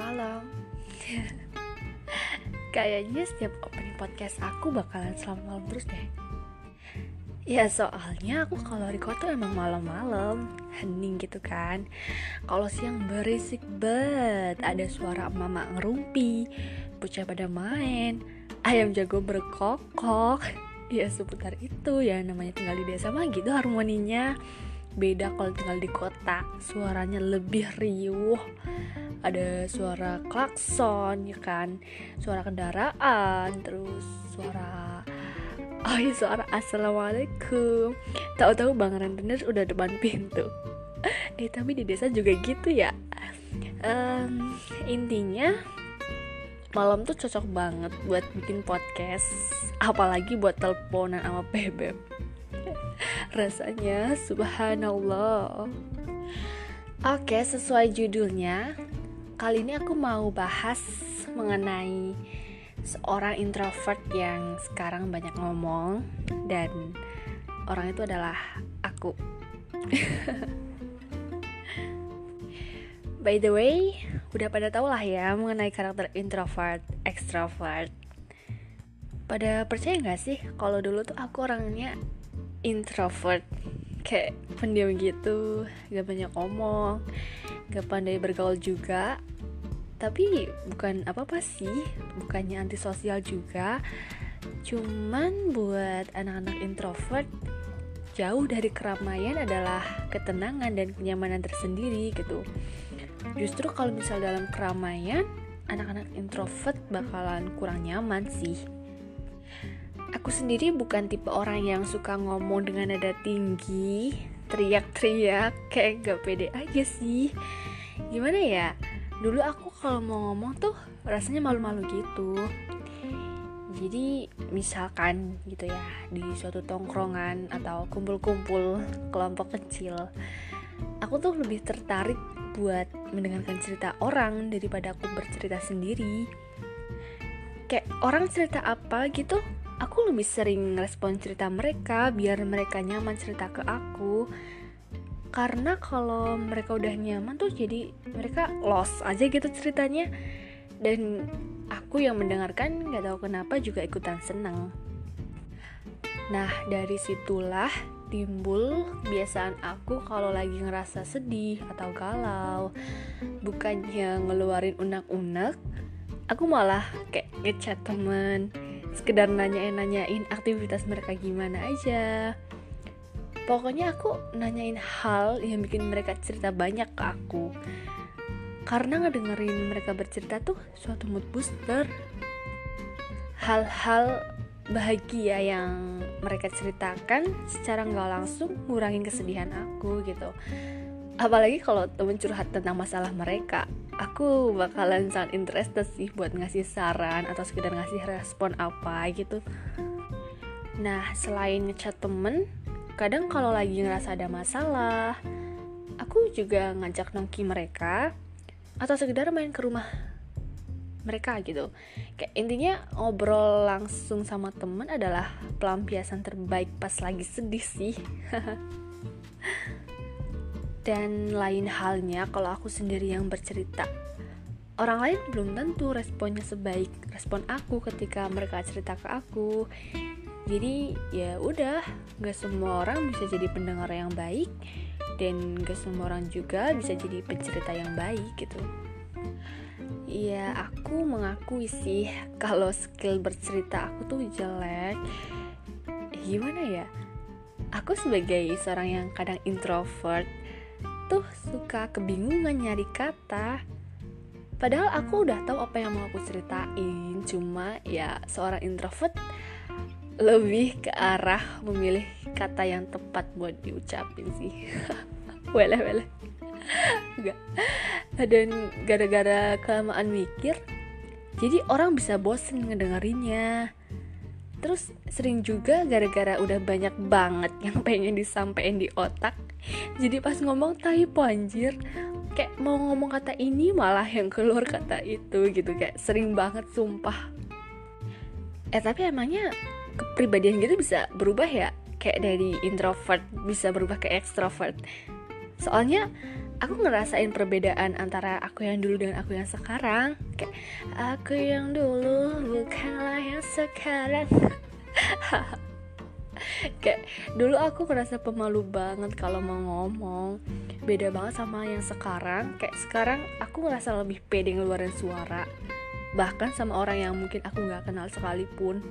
malam. Kayaknya setiap opening podcast aku bakalan selamat malam terus deh. Ya soalnya aku kalau record tuh emang malam-malam. Hening gitu kan. Kalau siang berisik banget. Ada suara mama ngerumpi Bocah pada main Ayam jago berkokok. Ya seputar itu ya namanya tinggal di desa mah gitu harmoninya beda kalau tinggal di kota suaranya lebih riuh. Ada suara klakson ya kan? Suara kendaraan terus suara oh suara assalamualaikum. Tahu-tahu bang rentenir udah depan pintu. Eh tapi di desa juga gitu ya. Um, intinya malam tuh cocok banget buat bikin podcast. Apalagi buat teleponan sama bebek Rasanya subhanallah. Oke, sesuai judulnya, kali ini aku mau bahas mengenai seorang introvert yang sekarang banyak ngomong dan orang itu adalah aku. By the way, udah pada tau lah ya mengenai karakter introvert, extrovert. Pada percaya gak sih kalau dulu tuh aku orangnya introvert kayak pendiam gitu gak banyak ngomong gak pandai bergaul juga. Tapi bukan apa-apa sih bukannya antisosial juga. Cuman buat anak-anak introvert jauh dari keramaian adalah ketenangan dan kenyamanan tersendiri gitu. Justru kalau misal dalam keramaian anak-anak introvert bakalan kurang nyaman sih Aku sendiri bukan tipe orang yang suka ngomong dengan nada tinggi, teriak-teriak, kayak gak pede aja sih. Gimana ya? Dulu aku kalau mau ngomong tuh rasanya malu-malu gitu. Jadi misalkan gitu ya di suatu tongkrongan atau kumpul-kumpul kelompok kecil, aku tuh lebih tertarik buat mendengarkan cerita orang daripada aku bercerita sendiri. Kayak orang cerita apa gitu, aku lebih sering respon cerita mereka biar mereka nyaman cerita ke aku. Karena kalau mereka udah nyaman tuh jadi mereka lost aja gitu ceritanya. Dan aku yang mendengarkan nggak tahu kenapa juga ikutan seneng. Nah dari situlah timbul kebiasaan aku kalau lagi ngerasa sedih atau galau bukannya ngeluarin unek-unek aku malah kayak ngechat temen sekedar nanyain-nanyain aktivitas mereka gimana aja. Pokoknya aku nanyain hal yang bikin mereka cerita banyak ke aku. Karena ngedengerin mereka bercerita tuh suatu mood booster. Hal-hal bahagia yang mereka ceritakan secara nggak langsung ngurangin kesedihan aku gitu apalagi kalau temen curhat tentang masalah mereka aku bakalan sangat interested sih buat ngasih saran atau sekedar ngasih respon apa gitu. Nah selain ngechat temen kadang kalau lagi ngerasa ada masalah aku juga ngajak nongki mereka atau sekedar main ke rumah mereka gitu. Kayak intinya ngobrol langsung sama temen adalah pelampiasan terbaik pas lagi sedih sih Dan lain halnya kalau aku sendiri yang bercerita. Orang lain belum tentu responnya sebaik respon aku ketika mereka cerita ke aku. Jadi ya udah, gak semua orang bisa jadi pendengar yang baik dan gak semua orang juga bisa jadi pencerita yang baik gitu. Ya aku mengakui sih kalau skill bercerita aku tuh jelek. Gimana ya? Aku sebagai seorang yang kadang introvert tuh suka kebingungan nyari kata. Padahal aku udah tahu apa yang mau aku ceritain Cuma ya seorang introvert lebih ke arah memilih kata yang tepat buat diucapin sih. Wele wele Enggak. Dan gara-gara kelamaan mikir Jadi orang bisa bosen ngedengerinnya. Terus sering juga gara-gara udah banyak banget yang pengen disampaikan di otak jadi pas ngomong typo anjir. Kayak mau ngomong kata ini malah yang keluar kata itu gitu kayak sering banget sumpah. Eh tapi emangnya kepribadian gitu bisa berubah ya? Kayak dari introvert bisa berubah ke extrovert. Soalnya aku ngerasain perbedaan antara aku yang dulu dengan aku yang sekarang. Kayak aku yang dulu bukanlah yang sekarang kayak dulu aku merasa pemalu banget kalau mau ngomong beda banget sama yang sekarang kayak sekarang aku ngerasa lebih pede ngeluarin suara bahkan sama orang yang mungkin aku nggak kenal sekalipun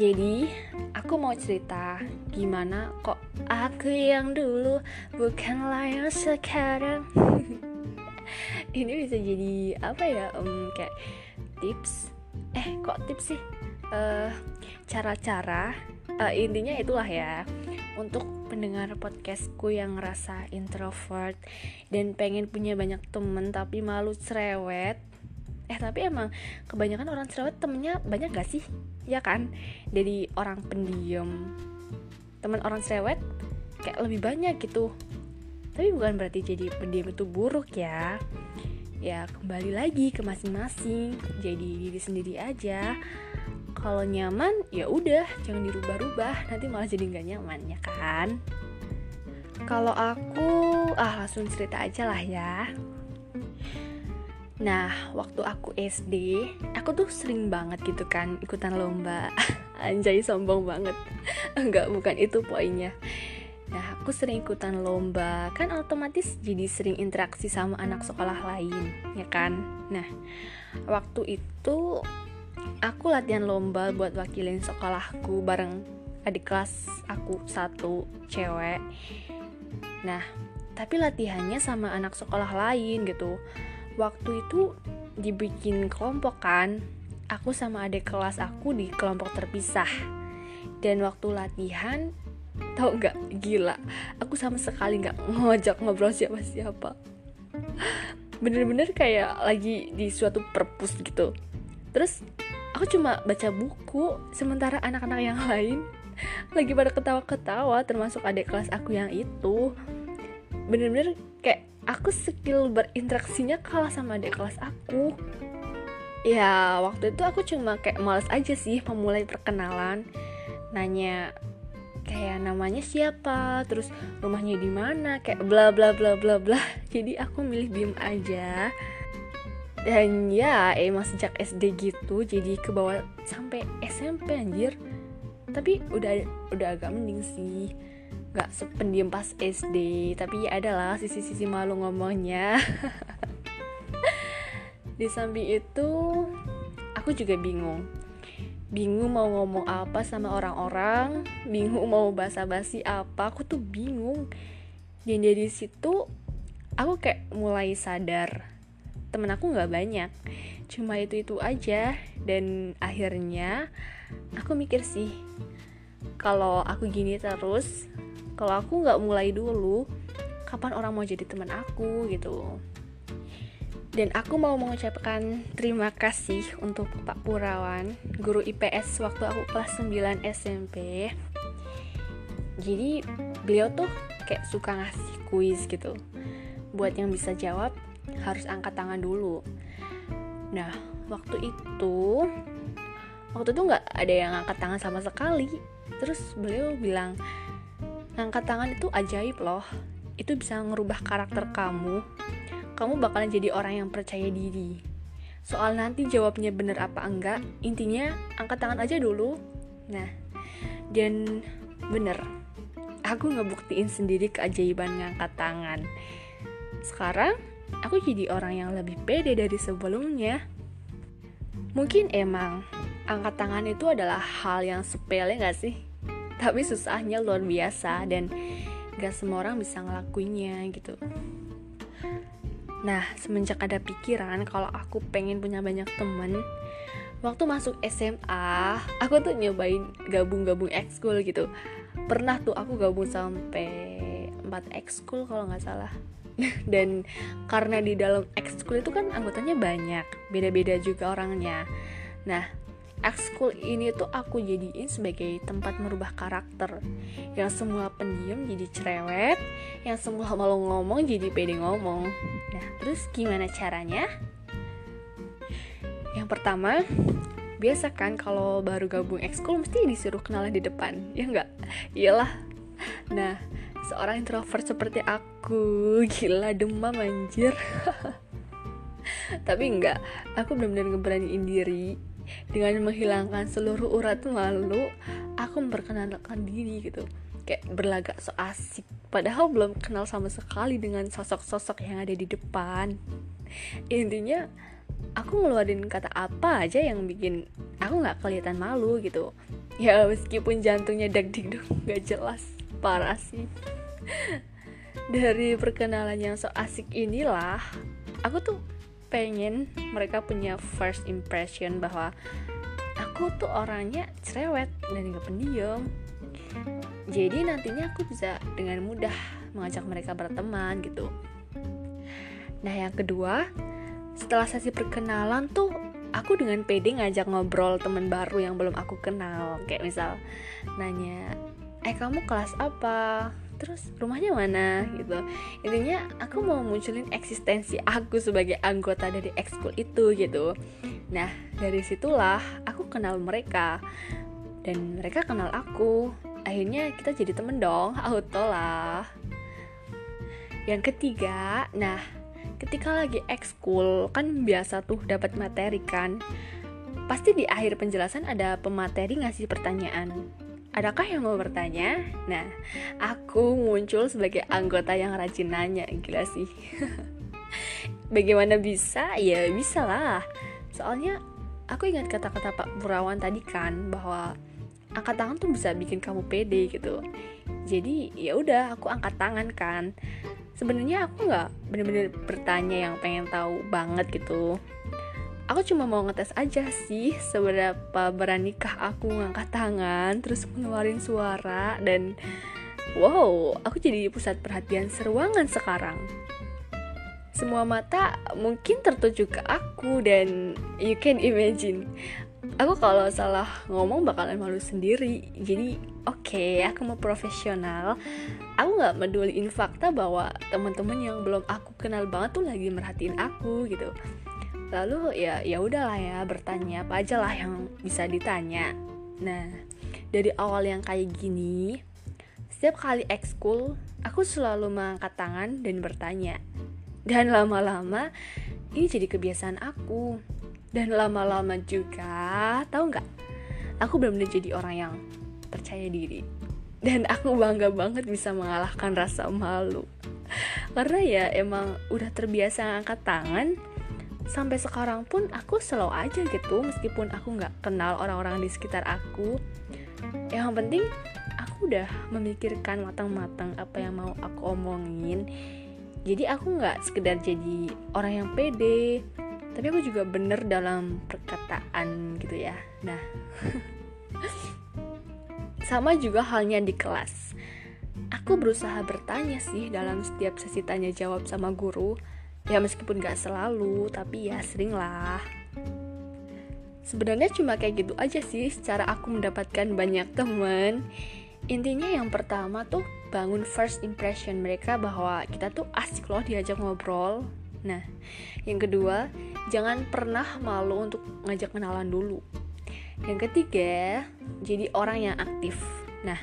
jadi aku mau cerita gimana kok aku yang dulu bukanlah yang sekarang. Ini bisa jadi apa ya? Um, kayak tips. Eh, kok tips sih? Uh, cara-cara uh, intinya itulah ya untuk pendengar podcastku yang ngerasa introvert dan pengen punya banyak temen tapi malu cerewet. Eh tapi emang kebanyakan orang cerewet temennya banyak gak sih? Ya kan? Dari orang pendiam. Teman orang cerewet kayak lebih banyak gitu. Tapi bukan berarti jadi pendiam itu buruk ya. Ya kembali lagi ke masing-masing. Jadi diri sendiri aja kalau nyaman ya udah jangan dirubah-rubah nanti malah jadi nggak nyaman ya kan kalau aku ah langsung cerita aja lah ya Nah, waktu aku SD, aku tuh sering banget gitu kan ikutan lomba. Anjay sombong banget. Enggak, bukan itu poinnya. Nah, aku sering ikutan lomba, kan otomatis jadi sering interaksi sama anak sekolah lain, ya kan? Nah, waktu itu aku latihan lomba buat wakilin sekolahku bareng adik kelas aku satu cewek. Nah, tapi latihannya sama anak sekolah lain gitu. Waktu itu dibikin kelompok kan aku sama adik kelas aku di kelompok terpisah. Dan waktu latihan tau nggak gila. Aku sama sekali nggak ngajak ngobrol siapa siapa bener-bener kayak lagi di suatu perpus gitu. Terus aku cuma baca buku sementara anak-anak yang lain lagi pada ketawa-ketawa termasuk adik kelas aku yang itu. Bener-bener kayak aku skill berinteraksinya kalah sama adik kelas aku. Ya waktu itu aku cuma kayak males aja sih memulai perkenalan. Nanya kayak namanya siapa terus rumahnya di mana kayak bla bla bla bla bla. Jadi aku milih diem aja dan ya emang sejak SD gitu jadi ke bawah sampai SMP anjir. Tapi udah udah agak mending sih. Gak sependiam pas SD tapi ya adalah sisi-sisi malu ngomongnya. Di samping itu aku juga bingung. Bingung mau ngomong apa sama orang-orang bingung mau basa-basi apa aku tuh bingung. Dan dari situ aku kayak mulai sadar temen aku nggak banyak cuma itu itu aja dan akhirnya aku mikir sih kalau aku gini terus kalau aku nggak mulai dulu kapan orang mau jadi teman aku gitu dan aku mau mengucapkan terima kasih untuk Pak Purawan, guru IPS waktu aku kelas 9 SMP. Jadi beliau tuh kayak suka ngasih kuis gitu. Buat yang bisa jawab harus angkat tangan dulu. Nah, waktu itu waktu itu nggak ada yang angkat tangan sama sekali. Terus beliau bilang, Ngangkat tangan itu ajaib loh. Itu bisa ngerubah karakter kamu. Kamu bakalan jadi orang yang percaya diri. Soal nanti jawabnya bener apa enggak, intinya angkat tangan aja dulu. Nah, dan bener, aku ngebuktiin sendiri keajaiban ngangkat tangan. Sekarang, aku jadi orang yang lebih pede dari sebelumnya. Mungkin emang angkat tangan itu adalah hal yang sepele gak sih? tapi susahnya luar biasa dan gak semua orang bisa ngelakuinnya gitu nah semenjak ada pikiran kalau aku pengen punya banyak temen waktu masuk SMA aku tuh nyobain gabung-gabung ekskul gitu pernah tuh aku gabung sampai 4 ekskul kalau nggak salah dan karena di dalam ekskul itu kan anggotanya banyak beda-beda juga orangnya. Nah ekskul ini tuh aku jadiin sebagai tempat merubah karakter. Yang semua pendiam jadi cerewet yang semua malu ngomong jadi pede ngomong. Nah terus gimana caranya? Yang pertama biasa kan kalau baru gabung ekskul mesti disuruh kenalan di depan ya enggak iyalah. Nah seorang introvert seperti aku gila demam anjir. Tapi enggak aku benar-benar ngeberaniin diri dengan menghilangkan seluruh urat malu aku memperkenalkan diri gitu. Kayak berlagak so asik. Padahal belum kenal sama sekali dengan sosok-sosok yang ada di depan. Intinya aku ngeluarin kata apa aja yang bikin aku nggak kelihatan malu gitu. Ya meskipun jantungnya dag dong nggak jelas parah sih dari perkenalan yang so asik inilah aku tuh pengen mereka punya first impression bahwa aku tuh orangnya cerewet dan gak pendiam. Jadi nantinya aku bisa dengan mudah mengajak mereka berteman gitu. Nah yang kedua setelah sesi perkenalan tuh aku dengan pede ngajak ngobrol teman baru yang belum aku kenal kayak misal nanya eh kamu kelas apa terus rumahnya mana gitu. Intinya aku mau munculin eksistensi aku sebagai anggota dari ekskul itu gitu. Nah dari situlah aku kenal mereka. Dan mereka kenal aku. Akhirnya kita jadi temen dong auto lah. Yang ketiga nah ketika lagi ekskul kan biasa tuh dapat materi kan. Pasti di akhir penjelasan ada pemateri ngasih pertanyaan Adakah yang mau bertanya? Nah, aku muncul sebagai anggota yang rajin nanya, gila sih. Bagaimana bisa? Ya bisa lah. Soalnya aku ingat kata-kata Pak Burawan tadi kan bahwa angkat tangan tuh bisa bikin kamu pede gitu. Jadi ya udah aku angkat tangan kan. Sebenarnya aku nggak bener-bener bertanya yang pengen tahu banget gitu aku cuma mau ngetes aja sih seberapa beranikah aku ngangkat tangan terus ngeluarin suara dan wow aku jadi pusat perhatian seruangan sekarang. Semua mata mungkin tertuju ke aku dan you can imagine. Aku kalau salah ngomong bakalan malu sendiri. Jadi oke okay, aku mau profesional. Aku nggak meduliin fakta bahwa teman-teman yang belum aku kenal banget tuh lagi merhatiin aku gitu lalu ya ya udahlah ya bertanya apa aja lah yang bisa ditanya. Nah dari awal yang kayak gini setiap kali ekskul aku selalu mengangkat tangan dan bertanya. Dan lama-lama ini jadi kebiasaan aku. Dan lama-lama juga tahu nggak? Aku benar-benar jadi orang yang percaya diri. Dan aku bangga banget bisa mengalahkan rasa malu. Karena ya emang udah terbiasa angkat tangan sampai sekarang pun aku slow aja gitu meskipun aku nggak kenal orang-orang di sekitar aku. Yang penting aku udah memikirkan matang-matang apa yang mau aku omongin. Jadi aku nggak sekedar jadi orang yang pede tapi aku juga bener dalam perkataan gitu ya. Nah sama juga halnya di kelas. Aku berusaha bertanya sih dalam setiap sesi tanya jawab sama guru ya meskipun gak selalu tapi ya sering lah. Sebenarnya cuma kayak gitu aja sih cara aku mendapatkan banyak temen intinya yang pertama tuh bangun first impression mereka bahwa kita tuh asik loh diajak ngobrol. Nah yang kedua jangan pernah malu untuk ngajak kenalan dulu. Yang ketiga jadi orang yang aktif. Nah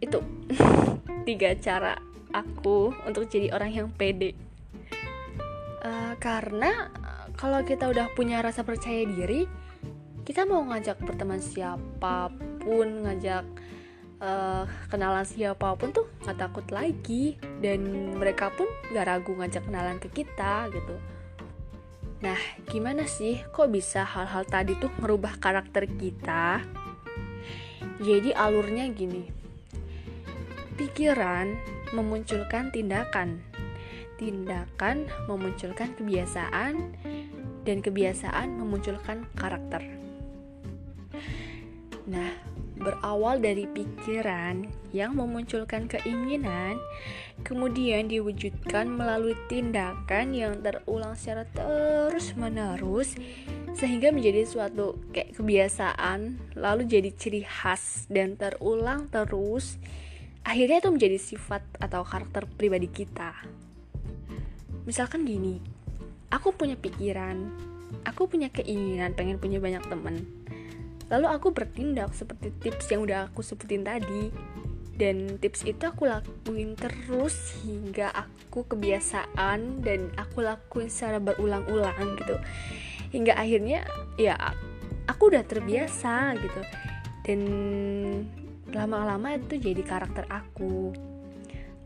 itu tiga cara aku untuk jadi orang yang pede. Uh, karena kalau kita udah punya rasa percaya diri kita mau ngajak berteman siapa pun ngajak uh, kenalan siapa pun tuh nggak takut lagi. Dan mereka pun gak ragu ngajak kenalan ke kita gitu. Nah gimana sih? Kok bisa hal-hal tadi tuh merubah karakter kita? Jadi alurnya gini pikiran memunculkan tindakan tindakan memunculkan kebiasaan dan kebiasaan memunculkan karakter. Nah, berawal dari pikiran yang memunculkan keinginan, kemudian diwujudkan melalui tindakan yang terulang secara terus-menerus sehingga menjadi suatu kayak kebiasaan, lalu jadi ciri khas dan terulang terus. Akhirnya itu menjadi sifat atau karakter pribadi kita. Misalkan gini aku punya pikiran aku punya keinginan pengen punya banyak temen. Lalu aku bertindak seperti tips yang udah aku sebutin tadi. Dan tips itu aku lakuin terus hingga aku kebiasaan dan aku lakuin secara berulang-ulang gitu. Hingga akhirnya ya aku udah terbiasa gitu. Dan lama-lama itu jadi karakter aku.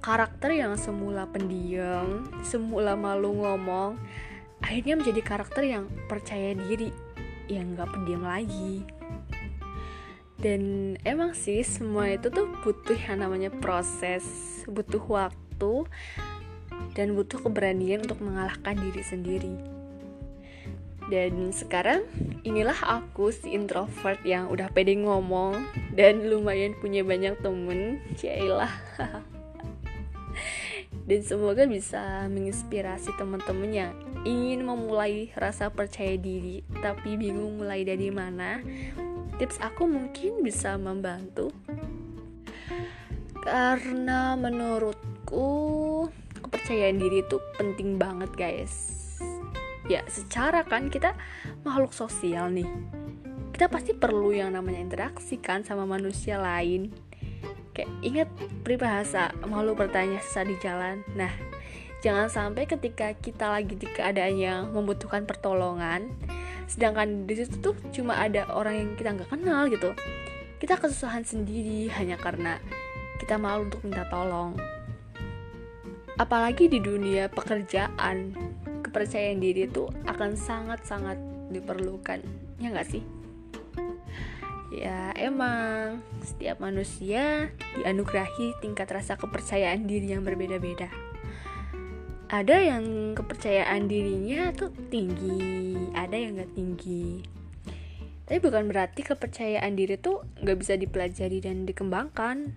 Karakter yang semula pendiam semula malu ngomong akhirnya menjadi karakter yang percaya diri yang gak pendiam lagi. Dan emang sih semua itu tuh butuh yang namanya proses butuh waktu dan butuh keberanian untuk mengalahkan diri sendiri. Dan sekarang inilah aku si introvert yang udah pede ngomong dan lumayan punya banyak temen. Cailah. Dan semoga bisa menginspirasi teman-teman yang ingin memulai rasa percaya diri tapi bingung mulai dari mana. Tips aku mungkin bisa membantu. Karena menurutku kepercayaan diri itu penting banget guys ya secara kan kita makhluk sosial nih. Kita pasti perlu yang namanya interaksi kan sama manusia lain. Kayak ingat peribahasa malu bertanya sesat di jalan. Nah jangan sampai ketika kita lagi di keadaan yang membutuhkan pertolongan sedangkan di situ tuh cuma ada orang yang kita nggak kenal gitu. Kita kesusahan sendiri hanya karena kita malu untuk minta tolong. Apalagi di dunia pekerjaan kepercayaan diri itu akan sangat-sangat diperlukan. Ya nggak sih? Ya emang setiap manusia dianugerahi tingkat rasa kepercayaan diri yang berbeda-beda. Ada yang kepercayaan dirinya tuh tinggi ada yang gak tinggi. Tapi bukan berarti kepercayaan diri tuh gak bisa dipelajari dan dikembangkan.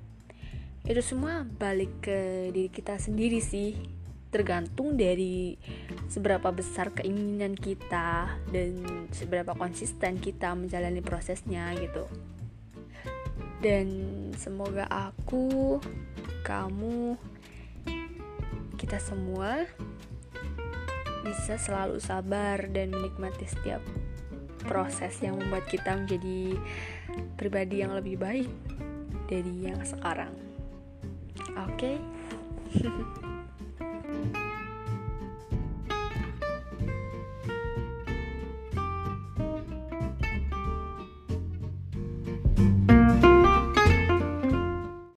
Itu semua balik ke diri kita sendiri sih tergantung dari seberapa besar keinginan kita dan seberapa konsisten kita menjalani prosesnya gitu dan semoga aku kamu kita semua bisa selalu sabar dan menikmati setiap proses yang membuat kita menjadi pribadi yang lebih baik dari yang sekarang. Oke. Okay?